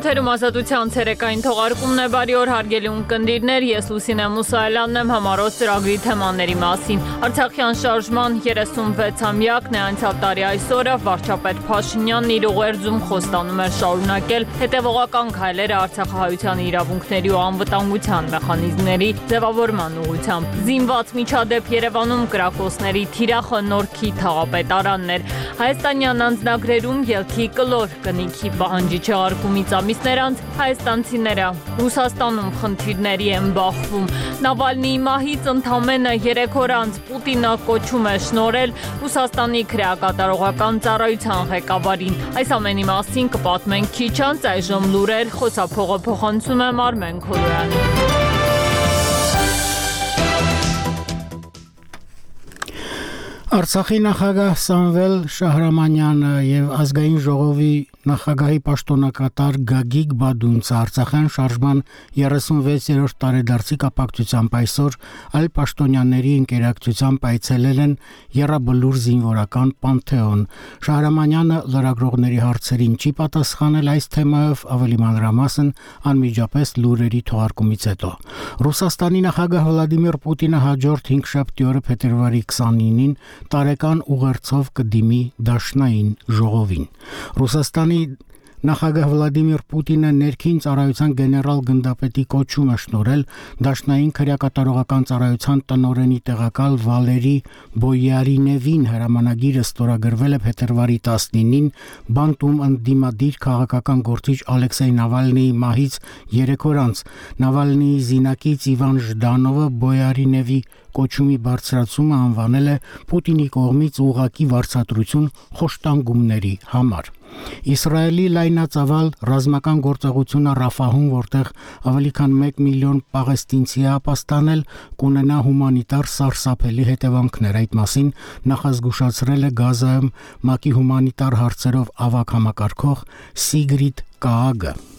Եթերում ազատության ցերեկային թողարկումն է բարի օր հարգելի ունկնդիրներ, ես Լուսինե Մուսայելյանն եմ համարոտ ծրագրի թեմաների մասին։ Արցախյան շարժման 36-ամյակն է անցյալ տարի այսօրը վարչապետ Փաշինյանն իր ուղերձում խոստանում էր շարունակել հետևողական քայլերը արցախահայության իրավունքների ու անվտանգության մեխանիզմների ձևավորման ուղղությամբ։ Զինված միջադեպ Երևանում կրակոցների թիրախը Նորքի թաղապետարանն էր։ Հայաստանյան անձնագրերում ելքի կլոր կնիքի պահանջի չեղարկումից ամիսներ անց հայաստանցիները Ռուսաստանում խնդիրների են բախվում։ Նավալնիի մահից ընդամենը 3 օր անց Պուտինը կոչում է շնորել Ռուսաստանի քրեակատարողական ծառայության ղեկավարին։ Այս ամենի մասին կպատմենք քիչ անց այժմ լուրեր խոսափողը փոխանցում է Մարմեն Քոյանը։ Արցախի նախագահ Սամվել Շահրամանյանը եւ ազգային ժողովի Նախագահի պաշտոնակատար Գագիկ Բադունցը Արցախյան շարժման 36-րդ տարեդարձի կապակցությամբ այսօր այլ պաշտոնյաների ինտերակցիությամբ այցելել են Եռաբլուր զինվորական Պանթեոն։ Շահրամանյանը լրագրողների հարցերին չի պատասխանել այս թեմայով ավելի մանրամասն անմիջապես լուրերի թողարկումից հետո։ Ռուսաստանի նախագահ Վլադիմիր Պուտինը հաջորդ 5 շաբթի օրը փետրվարի 29-ին տարեկան ուղերձով կդիմի Դաշնային ժողովին։ Ռուսաստանի Ռուսաստանի Նախագահ Վլադիմիր Պուտինը ներքին ծառայության գեներալ գնդապետի կոչում է շնորել Դաշնային քրեակատարողական ծառայության տնօրենի տեղակալ Վալերի Բոյարինևին հրամանագիրը ստորագրվել է փետրվարի 19-ին Բանտում ընդդիմադիր քաղաքական գործիչ Ալեքսեյ Նավալնիի մահից 3 օր անց Նավալնիի զինակից Իվան Ժդանովը Բոյարինևի կոչումի բարձրացումը անվանել է Պուտինի կողմից ուղակի վարձատրություն խոշտանգումների համար։ Իսրայելի լայնածավալ ռազմական գործողությունը Ռաֆահում, որտեղ ավելի քան 1 միլիոն պաղեստինցի է ապաստանել, կունենա հումանիտար սարսափելի հետևանքներ։ Այդ մասին նախազգուշացրել է Գազայում ՄԱԿ-ի հումանիտար հարցերով ավակ համակարգող Սիգրիդ Կաագը։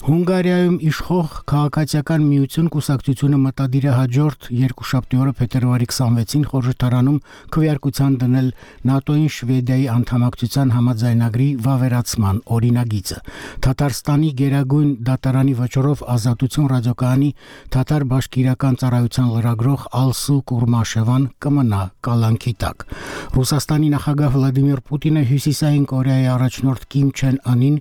Հունգարիայում իշխող քաղաքացիական միություն կուսակցությունը մտադիր է հաջորդ երկուշաբթի օրը փետրվարի 26-ին խորհրդարանում քվեարկության դնել ՆԱՏՕ-ին Շվեդիայի անդամակցության համաձայնագրի վավերացման օրինագիծը։ Թաթարստանի Գերագույն դատարանի վճռով ազատություն ռադիոկայանի թաթար բաշկիրական ծառայության լրագրող Ալսու Կուրմաշևան կմնա կալանքի տակ։ Ռուսաստանի նախագահ Վլադիմիր Պուտինը Հյուսիսային Կորեայի առաջնորդ Կիմ Չեն Անին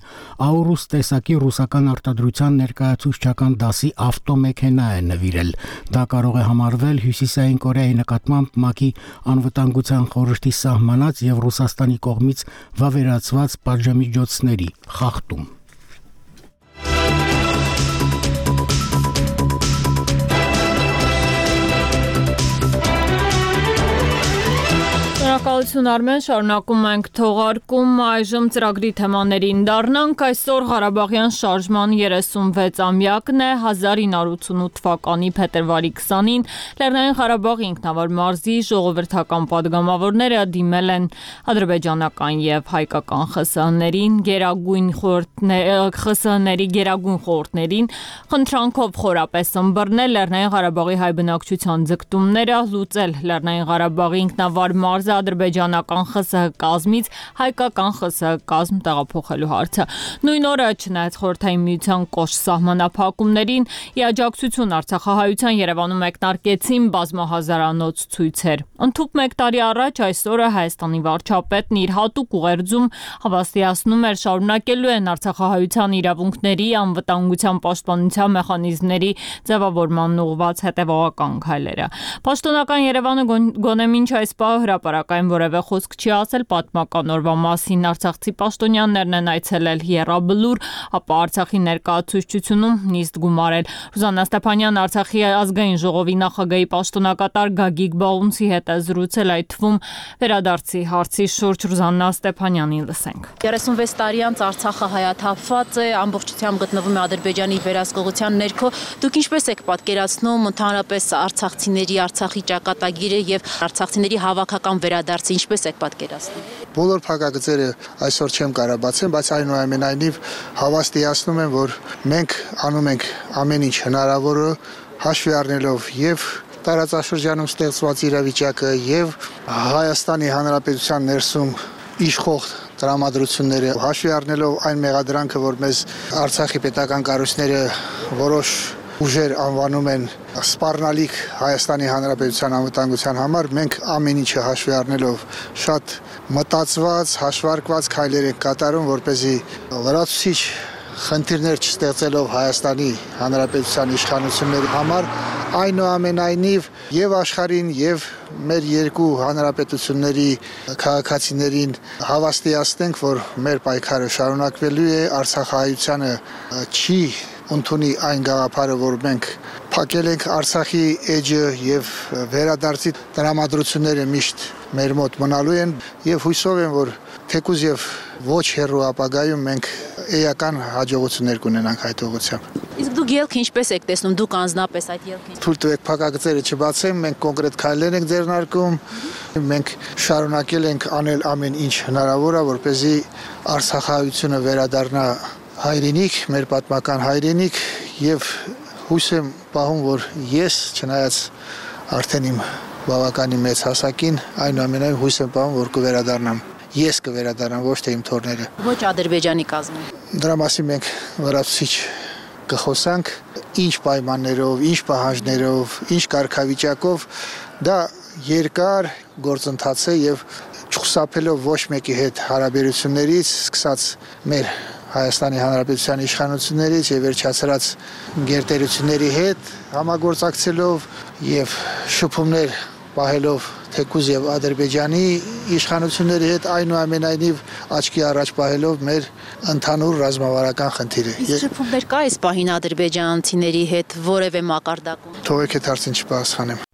Աուրուս տեսակի ռուսական արտադրության արտադրության ներկայացուցչական դասի ավտոմեքենա է նվիրել։ Դա կարող է համարվել Հյուսիսային Կորեայի նկատմամբ ՄԱԿ-ի անվտանգության խորհրդի սահմանած եւ Ռուսաստանի կողմից վավերացված պատժամիջոցների խախտում։ շնորհակալություն Արմեն, շարունակում ենք թողարկում այժմ ծրագրի թեմաներին դառնանք։ Այսօր Ղարաբաղյան շարժման 36-ամյակն է 1988 թվականի փետրվարի 20-ին Լեռնային Ղարաբաղի ինքնավար մարզի ժողովրդական падգամավորները դիմել են ադրբեջանական եւ հայկական ԽՍՀ-ներին, Գերագույն ԽՍՀ-ների Գերագույն խորհրդներին, խնդրանքով խորապես ըմբռնել Լեռնային Ղարաբաղի հայ բնակչության ձգտումները, լուծել Լեռնային Ղարաբաղի ինքնավար մարզը ադրբեջանական ԽՍՀ կազմից հայկական ԽՍՀ կազմ տեղափոխելու հարցը։ Նույն օրը չնայած խորհրդային միության կոշտ սահմանափակումներին, ի աջակցություն Արցախահայության Երևանում մեկնարկեցին բազմահազարանոց ցույցեր։ Ընթուք 1 տարի առաջ այս օրը Հայաստանի վարչապետն իր հատուկ ուղերձում հավաստիացնում էր շարունակելու են Արցախահայության իրավունքների անվտանգության պաշտպանության մեխանիզմների ձևավորման ուղղված հետևողական քայլերը։ Պաշտոնական Երևանը գոնե մինչ այս պահը հրապարակ Սակայն որևէ խոսք չի ասել պատմական օրվա մասին։ Արցախցի պաշտոնյաներն են այցելել Եռաբլուր, ապա Արցախի ներկայացուցչությունում նիստ գումարել։ Ռուզաննա Ստեփանյան Արցախի ազգային ժողովի նախագահի պաշտոնակատար Գագիկ Բաունցի հետ է զրուցել այդ թվում վերադարձի հարցի շուրջ Ռուզաննա Ստեփանյանին լսենք։ 36 տարի անց Արցախը հայաթափված է, ամբողջությամբ գտնվում է Ադրբեջանի վերահսկողության ներքո։ Դուք ինչպես եք պատկերացնում ընդհանրապես արցախցիների Արցախի ճակատագիրը եւ արցախցիների հավաքական վերա վերադարձը ինչպես եք պատկերացնում։ Բոլոր փակագծերը այսօր չեմ կարող բացեմ, բայց այնուամենայնիվ հավաստիացնում եմ, որ մենք անում ենք ամեն ինչ հնարավորը հաշվի առնելով եւ տարածաշրջանում ստեղծված իրավիճակը եւ Հայաստանի Հանրապետության ներսում իշխող տրամադրությունները հաշվի առնելով այն մեղադրանքը, որ մեզ Արցախի պետական կառույցները որոշ ուժեր անվանում են սպառնալիք Հայաստանի Հանրապետության անվտանգության համար, մենք ամեն ինչը հաշվի առնելով շատ մտածված, հաշվարկված քայլեր ենք կատարում, որ เป զի լրացուցիչ խնդիրներ չստեղծելով Հայաստանի Հանրապետության իշխանությունների համար այնուամենայնիվ եւ աշխարհին եւ մեր երկու հանրապետությունների քաղաքացիներին հավաստիացնենք, որ մեր պայքարը շարունակվելու է, Արցախահայությանը չի ընդունի այն գաղափարը, որ մենք փակել ենք Արցախի էջը եւ վերադարձի տրամադրությունները միշտ մեր մոտ մնալու են եւ հույսով եմ, որ թեկուզ եւ ոչ հերո ապագայում մենք էական հաջողություններ կունենանք այդ ուղղությամբ։ Իսկ դուք ելքը ինչպես եք տեսնում դուք անձնապես այդ ելքը։ Թույլ տվեք փակագծերը չբացեմ, մենք կոնկրետ քայլեր ենք ձեռնարկում։ Մենք շարունակել ենք անել ամեն ինչ հնարավոր է, որպեսզի Արցախայությունը վերադառնա հայրենիք, մեր պատմական հայրենիք եւ հույս եմ պահում, որ ես չնայած արդեն իմ բավականին մեծ հասակին, այնուամենայնիվ հույս եմ պահում, որ կվերադառնամ ես կվերադառնամ ոչ թե իմ թորները ոչ ադրբեջանի կազմում դրա մասին մենք լրացուցիչ կխոսանք ինչ պայմաններով ինչ պահանջներով ինչ կարգավիճակով դա երկար գործընթաց է եւ չխուսափելով ոչ մեկի հետ հարաբերություններից սկսած մեր Հայաստանի Հանրապետության իշխանություններից եւ վերջացրած գերտերությունների հետ համագործակցելով եւ շփումներ պահելով թեկուզ եւ Ադրբեջանի իշխանությունների հետ այնուամենայնիվ աչքի առաջ պահելով մեր ընդհանուր ռազմավարական խնդիրը։ Իսկ շփումներ կա այս պահին ադրբեջանցիների հետ որևէ մակարդակում։ Թողեք այդ հարցին չպասխանեմ։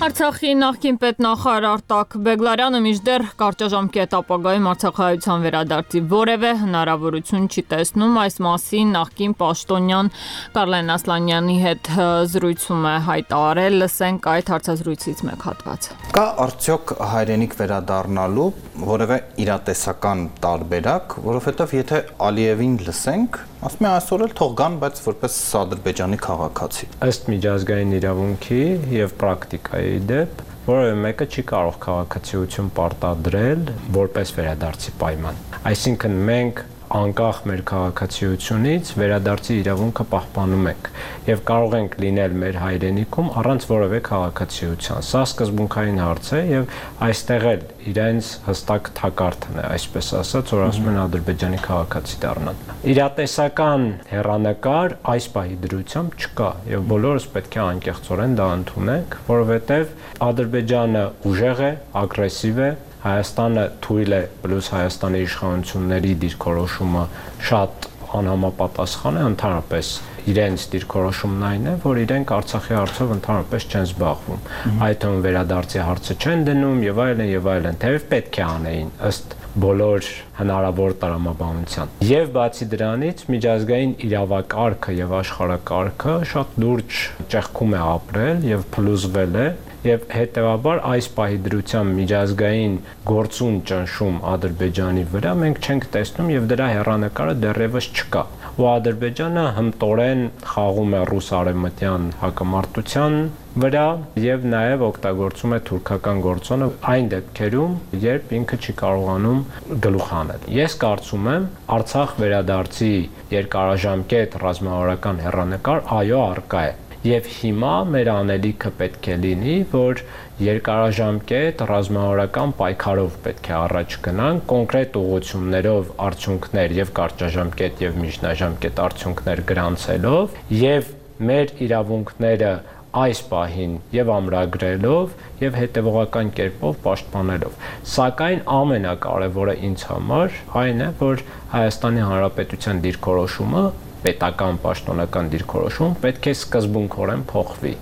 Արցախի նախկին պետնախարար Արտակ Բեգլարյանը միջդեռ կարճաժամկետ ապագայում Արցախայության վերադարձի որևէ հնարավորություն չի տեսնում այս մասին նախկին պաշտոնյան Կարլեն Ասլանյանի հետ զրույցում է հայտարարել լսենք այդ հարցազրույցից մեկ հատված Կա արդյոք հայրենիք վերադառնալու որևէ իրատեսական տարբերակ, որովհետև եթե Ալիևին լսենք, ասում է այսօր էլ թող գան, բայց որպես Ադրբեջանի քաղաքացի։ Ըստ միջազգային իրավունքի եւ պրակտիկայի դեպ որևէ մեկը չի կարող քաղաքացիություն պարտադրել որպես վերադարձի պայման։ Այսինքն մենք անկախ մեր քաղաքացիությունից վերադարձի իրավունքը պահպանում ենք եւ կարող ենք լինել մեր հայրենիքում առանց որևէ քաղաքացիության։ Սա սկզբունքային հարց է եւ այստեղ էլ իրենց հստակ թակարդն է, այսպես ասած, որ ասում են Ադրբեջանի քաղաքացի դառնան։ Իրատեսական հերանեկար այս պահի դրությամբ չկա եւ բոլորս պետք է անկեղծորեն դա ընդունենք, որովհետեւ Ադրբեջանը ուժեղ է, ագրեսիվ է, Հայաստանը թույլ է պլյուս Հայաստանի իշխանությունների դիրքորոշումը շատ անհամապատասխան է ընդհանրապես իրենց դիրքորոշումն այն է, որ իրենք Արցախի հարցով ընդհանրապես չեն զբաղվում։ Այդ թվում վերադարձի հարցը չեն դնում եւ այլն եւ այլն, թեև պետք է անեին ըստ բոլոր հնարավոր տրամաբանության։ Եվ բացի դրանից միջազգային իրավակարգը եւ աշխարհակարգը շատ լուրջ ճեղքում է ապրել եւ փլուզվել է եւ հետեւաբար այս պահի դրությամբ միջազգային գործուն ճնշում Ադրբեջանի վրա մենք չենք տեսնում եւ դրա հերանեկարը դեռևս չկա ու Ադրբեջանը հմտորեն խաղում է ռուս-արևմտյան հակամարտության վրա եւ նաեւ օգտագործում է թուրքական գործոնը այն դեպքերում, երբ ինքը չի կարողանում գլուխ անել։ Ես կարծում եմ Արցախ վերադարձի երկարաժամկետ ռազմավարական հերանեկար այո արկա է Եվ հիմա մեր անելիքը պետք է լինի, որ երկարաժամկետ ռազմավարական պայքարով պետք է առաջ գնանք, կոնկրետ ուղղություններով արդյունքներ եւ կարճաժամկետ եւ միջնաժամկետ արդյունքներ գրանցելով եւ մեր իրավունքները այս պահին եւ ամրագրելով եւ հետեւողական կերպով պաշտպանելով։ Սակայն ամենակարևորը ինձ համար այն է, որ Հայաստանի Հանրապետության դիրքորոշումը պետական պաշտոնական դիրքորոշում պետք է սկզբունքորեն փոխվի։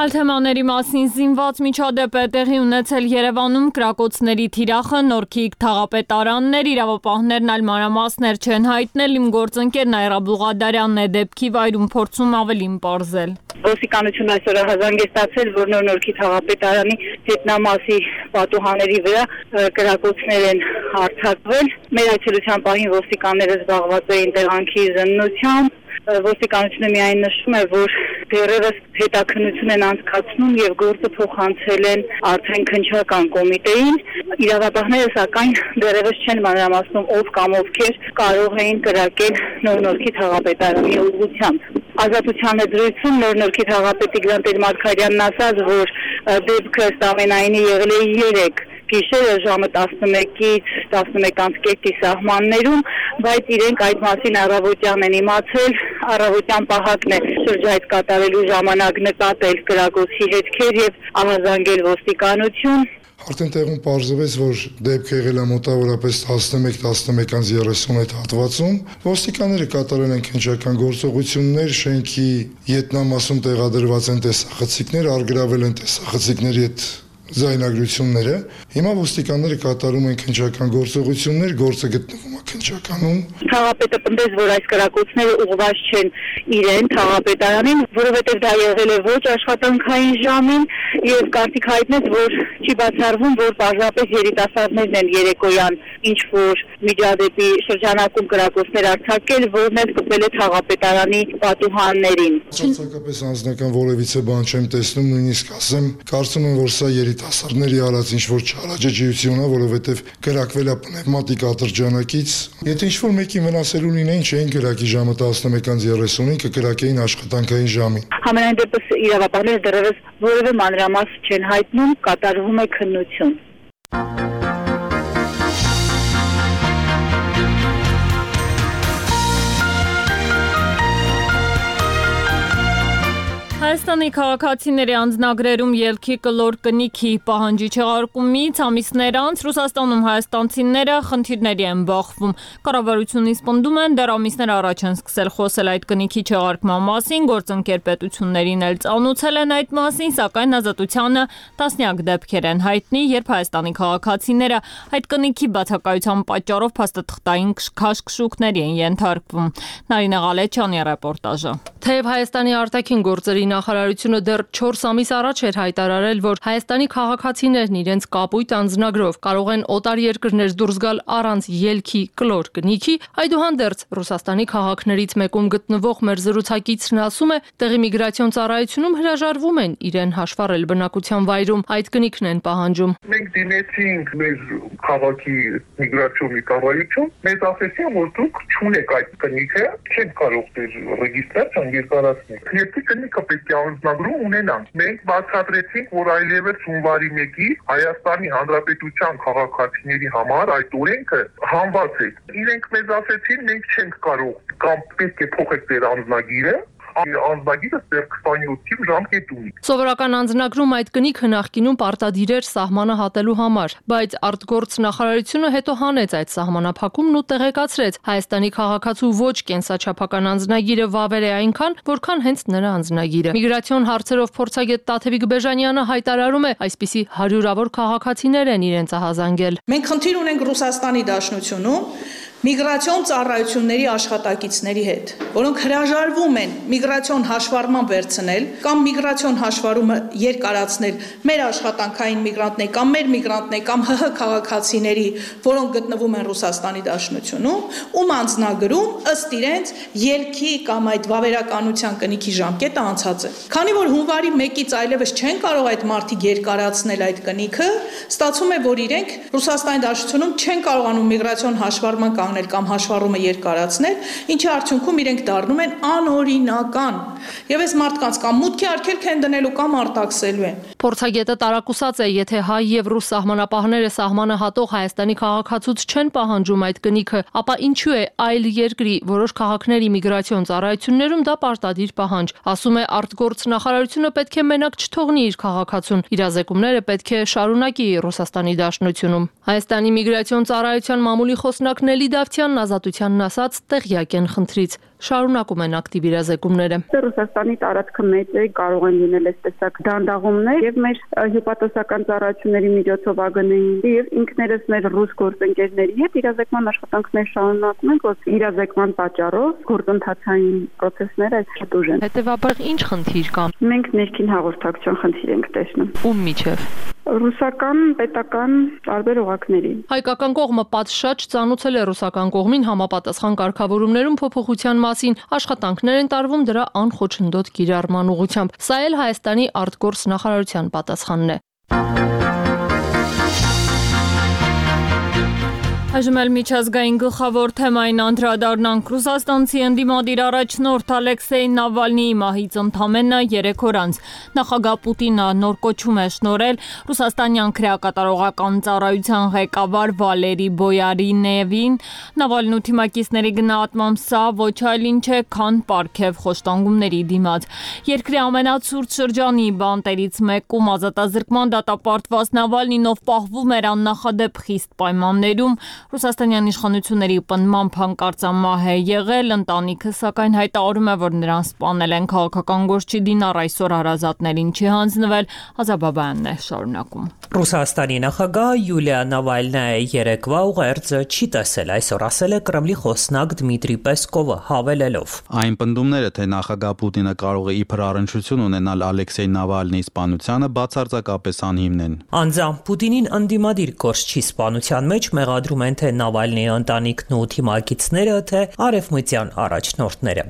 Այլ թեմաների մասին զինված միջադեպ է տեղի ունեցել Երևանում կրակոցների թիրախը, Նորքի թաղապետարաններ, իրավապահներն այլ մանրամասներ չեն հայտնել, իմ գործընկեր Նայրա Բուղադարյանն է դեպքի վայրում փորձում ավելին ողրզել։ Ոստիկանությունը այսօր հազանգեստացել, որ Նորքի թաղապետարանի հետնամասի պատուհաների վրա կրակոցներ են հարթակվել։ Մեր այցելության պահին ոստիկանները զբաղված էին տեղանքի զննությամբ ոստիկանությունը միայն նշում է, որ դեռևս հետաքննություն են անցկացնում եւ գործը փոխանցել են արդեն քնչական կոմիտեին։ Իրավաբանները սակայն դեռևս չեն մանրամասնում ով կամ ովքեր կարող էին կրակել նոր-նորքի թաղապետարանի ուղղությամբ։ Ազատության դրույթում նոր-նորքի թաղապետ Տիգրան Տեր-Մարգարյանն ասաց, որ դեպքը ըստ ամենայնի եղել է 3 գիշերը ժամը 11-ից 11:30-ի սահմաններում, բայց իրենք այդ մասին առավոտյան են իմացել, առավոտյան պահակն է շրջայց կատարելու ժամանակ նկատել կրակոցի հետքեր եւ ահազանգել ոստիկանություն Արդեն տեղում պարզվեց, որ դեպքը եղել է մոտավորապես 11-11:30 հատվածում։ Ոստիկանները կատարել են քննչական գործողություններ, շենքի ետնամասում տեղադրված են տեսախցիկներ, արգրավել են տեսախցիկների հետ զայնագրությունները։ Հիմա ոստիկանները կատարում են քննչական գործողություններ, գործը գտնվում է քննչականում։ Թաղապետը պնդեց, որ այս կրակոցները ուղղված չեն իրեն թաղապետարանին, որովհետև դա եղել է ոչ աշխատանքային ժամին եւ կարծիք հայտնեց, որ չի բացառվում, որ պարզապես երիտասարդներն են երեկոյան ինչ որ միջադեպի շրջանակում կրակոցներ արձակել, որն էլ կպել է թաղապետարանի պատուհաններին։ Ցուցակապես անձնական որևիցե բան չեմ տեսնում, նույնիսկ ասեմ, կարծում եմ, որ սա երիտասարդների արած ինչ որ չարաջաջություն է, որովհետև կրակվել է պնևմատիկ ատրճանակից։ Եթե ինչ որ մեկի վնասելու լինեին, չէին կրակի ժամը 11:30-ին, կկրակեին աշխատանքային ժամին։ Համենայն դեպս իրավապահները դեռևս որևէ մանրամաս չեն հայտնում, կատարվում է քննություն։ Հայաստանի քաղաքացիների անձնագրերում ելքի կլոր կնիքի պահանջի չեղարկումից ամիսներ անց Ռուսաստանում հայաստանցիները խնդիրների են բախվում։ Կառավարությունից պնդում են դեռ ամիսներ առաջ են սկսել խոսել այդ կնիքի չեղարկման մասին, գործընկեր պետություններին էլ ծանուցել են այդ մասին, սակայն ազատությանը տասնյակ դեպքեր են հայտնի, երբ Հայաստանի քաղաքացիները այդ կնիքի բացակայության պատճառով փաստաթղթային քաշքշուկների են ենթարկվում։ Նարինե Ղալեչյանի ռեպորտաժը։ Թեև Հայաստանի արտաքին գործերի նախարարությունը դեռ 4 ամիս առաջ էր հայտարարել, որ Հայաստանի քաղաքացիներն իրենց կապույտ անձնագրով կարող են օտար երկրներ դուրս գալ առանց ելքի կլոր կնիքի, այդուհանդերձ Ռուսաստանի քաղաքներից մեկում գտնվող մեր զրուցակիցն ասում է, տեղի միգրացիոն ծառայությունում հրաժարվում են իրեն հաշվառել բնակության վայրում, այդ կնիքն են պահանջում։ Մենք դիմեցինք մեր քաղաքի միգրացիոնի կառավարություն, մեզ ասեցին, որ դուք չունեք այդ կնիքը, չեք կարող դեր ռեգիստրացիան երկարացնել։ Եթե կնիքը պետք է անձնագրում ունենանք։ Մենք բացատրեցինք, որ այլևս հունվարի 1-ից Հայաստանի Հանրապետության քաղաքացիների համար այդ օրենքը հանված է։ Իրենք մեզ ասեցին, մենք չենք կարող կամ պետք է փոխեք ձեր անձնագիրը անձնագիրը դեռ 27 ժամկետ ունի։ Սովորական անձնագրում այդ կնիքը նախկինում պարտադիր էր սահմանը հատելու համար, բայց արտգործ նախարարությունը հետո հանեց այդ սահմանափակումն ու տեղեկացրեց Հայաստանի քաղաքացու ոչ կենսաչափական անձնագիրը վավեր է այնքան, որքան հենց նրա անձնագիրը։ Միգրացիոն հարցերով փորձագետ Տաթևիկ Բեժանյանը հայտարարում է, այսպիսի հարյուրավոր քաղաքացիներ են իրենց ահազանգել։ Մենք խնդիր ունենք Ռուսաստանի Դաշնությունում միգրացիոն ծառայությունների աշխատակիցների հետ, որոնք հրաժարվում են միգրացիոն հաշվառման վերցնել կամ միգրացիոն հաշվառումը երկարացնել մեր աշխատանքային միգրանտներ կամ մեր միգրանտներ կամ ՀՀ քաղաքացիների, որոնք գտնվում են Ռուսաստանի Դաշնությունում, ում անձնագրում ըստ իրենց ելքի կամ այդ վավերականության կնիքի ժամկետը անցած է։ Քանի որ հունվարի 1-ից այլևս չեն կարող այդ մարտիկ երկարացնել այդ կնիքը, ստացվում է, որ իրենք Ռուսաստանի Դաշնությունում չեն կարողանում միգրացիոն հաշվառման կանգնել կամ հաշվառումը երկարացնել, ինչի արդյունքում իրենք դառնում են անօրինական։ Եվ այս մարդկանց կամ մուտքի արգելք են դնելու կամ արտաքսելու են։ Փորձագետը տարակուսած է, եթե հայ եւ ռուս սահմանապահները սահմանը հատող Հայաստանի քաղաքացուց չեն պահանջում այդ կնիքը, ապա ինչու է այլ երկրի որոշ քաղաքների միգրացիոն ծառայություններում դա պարտադիր պահանջ։ Ասում է արտգործ նախարարությունը պետք է մենակ չթողնի իր քաղաքացուն։ Իրազեկումները պետք է շարունակի Ռուսաստանի Դաշնությունում։ Հայաստանի միգրացիոն ծառայության մամուլի խոսնակ Նելի Դավթյանն ազատությանն ասաց տեղյակ են խնդրից շարունակում են ակտիվ իրազեկումները։ Ռուսաստանի տարածքը մեծ է, կարող են լինել այս տեսակ դանդաղումներ եւ մեր հյուպատոսական ծառայությունների միջոցով ԱԳՆ-ի եւ ինքներս մեր ռուս գործընկերների հետ իրազեկման աշխատանքներ շարունակում ենք, որ իրազեկման պատճառով գործընթացային process-ները դուժ են։ Հետևաբար ինչ խնդիր կա։ Մենք ներքին հաղորդակցության խնդիր ենք տեսնում։ Ում միջև ռուսական պետական տարբեր օղակների։ Հայկական կողմը պատշաճ ծանուցել է ռուսական կողմին համապատասխան կարգավորումներում փոփոխության մասին, աշխատանքներ են տարվում դրա անխոչնդոտ կիրառման ուղղությամբ։ Սա էլ Հայաստանի արտգործ նախարարության պատասխանն է։ Այժմ էլ միջազգային գլխավոր թեմային անդրադառնանք Ռուսաստանցի ընդդիմադիր առաջնորդ Ալեքսեյ Նավալնիի մահից ընդամենը 3 օր անց նախագահ Պուտինը նոր կոչում է շնորել ռուսաստանյան քրեակատարողական ծառայության ղեկավար Վալերի Բոյարինևին Նավալնու թիմակիցների գնահատմամբ սա ոչ այլ ինչ է, քան պարգև խոշտանգումների դիմաց։ Երկրի ամենացուրտ շրջանի բանտերից մեկում ազատազրկման դատապարտված Նավալնին ով պահվում էր աննախադեպ խիստ պայմաններում Ռուսաստանյան իշխանությունների պնդմամբ հանկարծամահ է եղել, ընտանիքը սակայն հայտարարում է, որ նրան սպանել են քաղաքական գործչի Դինար այսօր հարազատներին չի հանձնվել, Ազաբաբայանն է շարունակում։ Ռուսաստանի նախագահ Յուլիա Նավալնայի երեկվա ուղերձը չի տեսել այսօր ասել է Կրեմլի խոսնակ Դմիտրի Պեսկովը հավելելով. Այն պնդումները, թե նախագահ Պուտինը կարող է իբր առնչություն ունենալ Ալեքսեյ Նավալնիի սպանությանը, բացարձակապես անհիմն են։ Անձամբ Պուտինին ընդդիմադիր գործչի սպանության մեջ մեղադրում են թե Նավալնիի ընտանիքն ու թիմակիցները, թե արևմտյան առաջնորդները։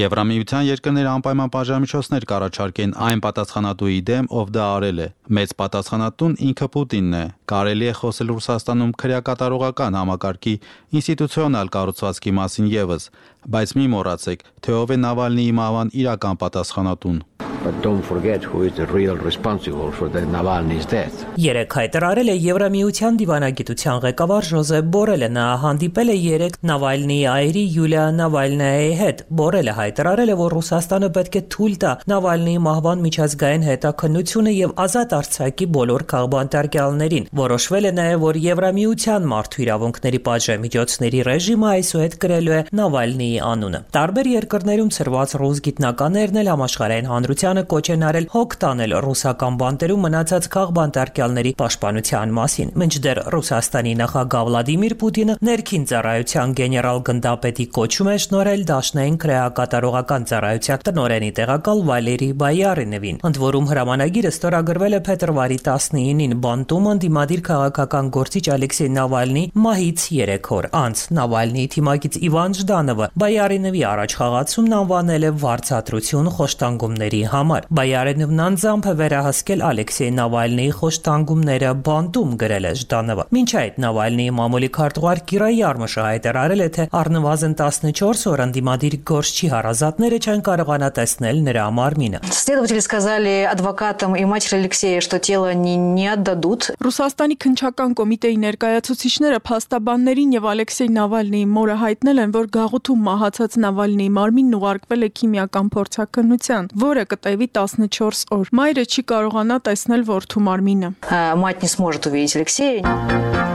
Եվրամիության երկրները անպայման պատժամիջոցներ կառաջարկեն այն պատասխանատուի դեմ, ով դա արել է։ Մեծ պատասխանատուն ինքը Պուտինն է։ Կարելի է խոսել Ռուսաստանում քրեակատարողական համակարգի ինստիտուցիոնալ կառուցվածքի մասին եւս, բայց մի մոռացեք, թե ով է Նավալնիի մահվան իրական պատասխանատուն but don't forget who is the real responsible for the Navalny's death. Երեք հայտարարել է Եվրամիության դիվանագիտության ղեկավար Ժոզեփ Բորելը նա հանդիպել է երեք Նավալնիի այրի Յուլիա Նավալնայի հետ։ Բորելը հայտարարել է, որ Ռուսաստանը պետք է թույլ տա Նավալնիի մահվան միջազգային հետաքննությունը եւ ազատ արձակի բոլոր քաղբանտարկյալներին։ Որոշվել է նաեւ, որ Եվրամիության մարդու իրավունքների պատժամիջոցների ռեժիմը այսուհետ կրելու է Նավալնիի անունը։ Տարբեր երկրներում ծրված ռուս գիտնականներն էլ համաշխարհային հանրության Հայաստանը կոչ են արել հոգ տանել ռուսական բանտերում մնացած քաղբանտարկյալների պաշտպանության մասին։ Մինչդեռ Ռուսաստանի նախագահ Վլադիմիր Պուտինը ներքին ծառայության գեներալ գնդապետի կոչում է շնորհել Դաշնային քրեակատարողական ծառայության տնօրենի տեղակալ Վալերի Բայարինովին։ Ընդ որում հրամանագիրը ստորագրվել է փետրվարի 19-ին Բանտում անդիմադիր քաղաքական գործիչ Ալեքսեյ Նավալնի մահից 3 օր անց Նավալնիի թիմակից Իվան Ժդանովը Բայարինովի առաջխաղացումն անվանել է վարձատրություն խոշտանգումների համար համար։ Բայարենովն անձամբ է վերահսկել Ալեքսեյ Նավալնիի խոշտանգումները բանտում գրել է Ժդանովը։ Մինչ այդ Նավալնիի մամուլի քարտուղար Կիրա Յարմաշը հայտարարել է, թե առնվազն 14 օր անդիմադիր գործչի հարազատները չեն կարողանա տեսնել նրա մարմինը։ Следователи сказали адвокатам и матери Алексея, что тело не, не отдадут. Ռուսաստանի քնչական կոմիտեի ներկայացուցիչները փաստաբաններին եւ Ալեքսեյ Նավալնիի մորը հայտնել են, որ գաղութում մահացած Նավալնիի մարմինն ուղարկվել է քիմիական փորձաքննության, որը կտե հետևի 14 օր։ Մայրը չի կարողանա տեսնել որդու մարմինը։ Мать не сможет увидеть Алексея.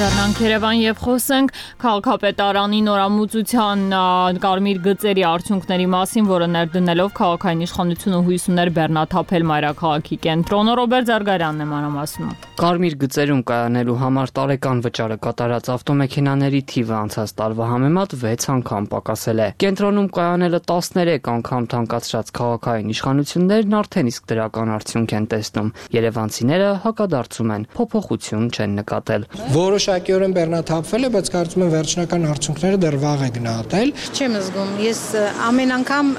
Անդրադառնանք Երևան եւ խոսենք քաղաքապետարանի նորամուծության կարմիր գծերի արդյունքների մասին, որը ներդնելով քաղաքային իշխանությունը հույս ուներ բեռնաթափել մայրաքաղաքի կենտրոնը Ռոբերտ Զարգարյանն է մանրամասնում։ Կարմիր գծերում կայանելու համար տարեկան վճարը կատարած ավտոմեքենաների թիվը անցած տարվա համեմատ 6 անգամ պակասել է։ Կենտրոնում կայանելը 13 անգամ թանկացրած քաղաքային իշխանություններն արդեն իսկ դրական արդյունք են տեսնում։ Երևանցիները հակադարձում են, փոփոխություն չեն նկատել։ Որոշ որոշակիորեն բեռնաթափվել է, բայց կարծում եմ վերջնական արդյունքները դեռ վաղ է գնահատել։ Չեմ զգում, ես ամեն անգամ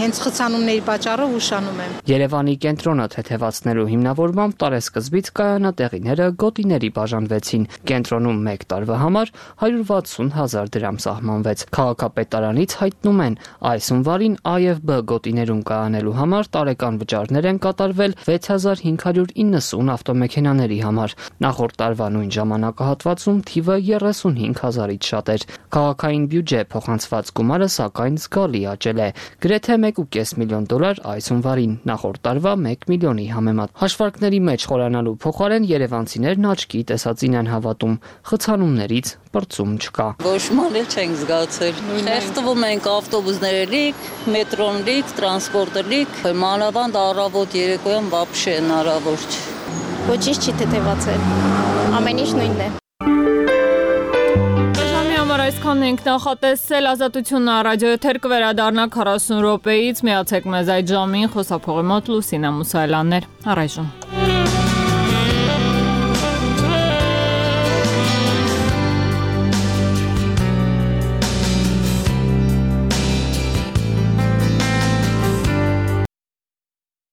հենց խցանումների պատճառով ուշանում եմ։ Երևանի կենտրոնը թեթևացնելու հիմնավորմամբ տարեսկզբից կայանատեղիները գոտիների բաժանվեցին։ Կենտրոնում 1 տարվա համար 160 հազար դրամ սահմանվեց։ Քաղաքապետարանից հայտնում են, այս հունվարին ԱԵՎ-բ գոտիներում կայանելու համար տարեկան վճարներ են կատարվել 6590 ավտոմեքենաների համար։ Նախորդ տարվա նույն ժամանակահատված տարածում թիվը 35000-ից շատ էր։ Քաղաքային բյուջե փոխանցված գումարը սակայն զգալի աճել է՝ գրեթե 1.5 միլիոն դոլար այսօն վարին, նախորդ տարվա 1 միլիոնի համեմատ։ Հաշվարկների մեջ խորանալու փոխարեն Երևանցիներն աչքի տեսածին են հավատում, խցանումներից պրծում չկա։ Ոչմալի չենք զգացել։ Շերտ տվում ենք ավտոբուսներելիք, մետրոնլիք, տրանսպորտելիք, մանավանդ առավոտ երեկոյան բապշեն առավոտ։ Ոչինչ չի թեթևացել։ Ամեն ինչ նույնն է։ Այդքան ենք նախատեսել ազատությունը ռադիոեթեր կվերադառնա 40 րոպեից։ Միացեք մեզ այդ ժամին խոսափողի մոտ Լուսինա Մուսայելյաններ։ Առայժմ